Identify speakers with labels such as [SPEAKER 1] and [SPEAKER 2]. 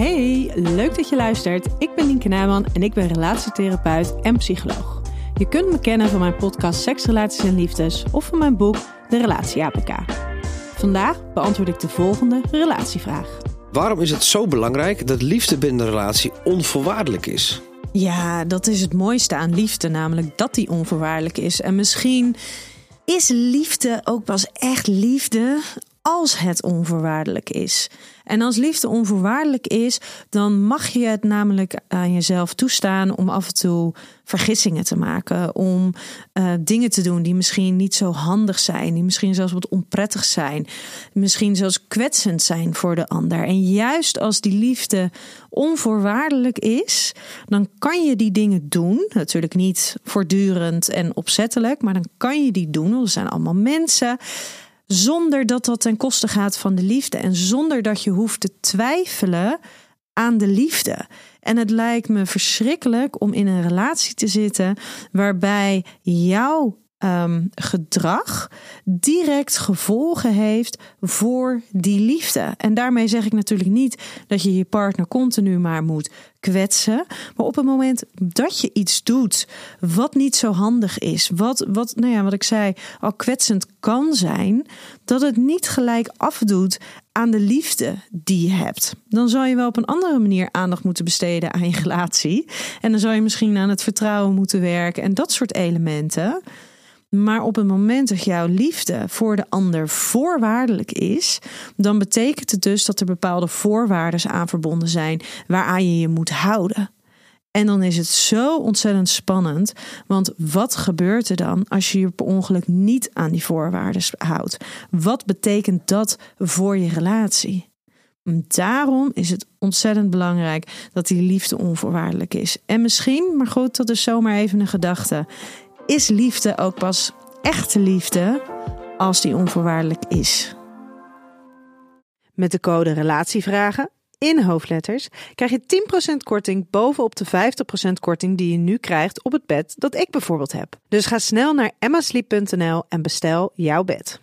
[SPEAKER 1] Hey, leuk dat je luistert. Ik ben Lienke Nijman en ik ben relatietherapeut en psycholoog. Je kunt me kennen van mijn podcast Seks, Relaties en Liefdes of van mijn boek De Relatie APK. Vandaag beantwoord ik de volgende relatievraag.
[SPEAKER 2] Waarom is het zo belangrijk dat liefde binnen een relatie onvoorwaardelijk is?
[SPEAKER 1] Ja, dat is het mooiste aan liefde, namelijk dat die onvoorwaardelijk is. En misschien is liefde ook pas echt liefde als het onvoorwaardelijk is. En als liefde onvoorwaardelijk is, dan mag je het namelijk aan jezelf toestaan om af en toe vergissingen te maken. Om uh, dingen te doen die misschien niet zo handig zijn, die misschien zelfs wat onprettig zijn, misschien zelfs kwetsend zijn voor de ander. En juist als die liefde onvoorwaardelijk is, dan kan je die dingen doen. Natuurlijk niet voortdurend en opzettelijk, maar dan kan je die doen. We zijn allemaal mensen zonder dat dat ten koste gaat van de liefde en zonder dat je hoeft te twijfelen aan de liefde. En het lijkt me verschrikkelijk om in een relatie te zitten waarbij jouw um, gedrag direct gevolgen heeft voor die liefde. En daarmee zeg ik natuurlijk niet dat je je partner continu maar moet kwetsen. Maar op het moment dat je iets doet wat niet zo handig is, wat, wat, nou ja, wat ik zei, al kwetsend kan zijn, dat het niet gelijk afdoet aan de liefde die je hebt. Dan zal je wel op een andere manier aandacht moeten besteden aan je relatie. En dan zal je misschien aan het vertrouwen moeten werken en dat soort elementen. Maar op het moment dat jouw liefde voor de ander voorwaardelijk is, dan betekent het dus dat er bepaalde voorwaarden aan verbonden zijn waaraan je je moet houden. En dan is het zo ontzettend spannend, want wat gebeurt er dan als je je per ongeluk niet aan die voorwaarden houdt? Wat betekent dat voor je relatie? Daarom is het ontzettend belangrijk dat die liefde onvoorwaardelijk is. En misschien, maar goed, dat is zomaar even een gedachte is liefde ook pas echte liefde als die onvoorwaardelijk is.
[SPEAKER 3] Met de code Relatievragen in hoofdletters krijg je 10% korting bovenop de 50% korting die je nu krijgt op het bed dat ik bijvoorbeeld heb. Dus ga snel naar emmasleep.nl en bestel jouw bed.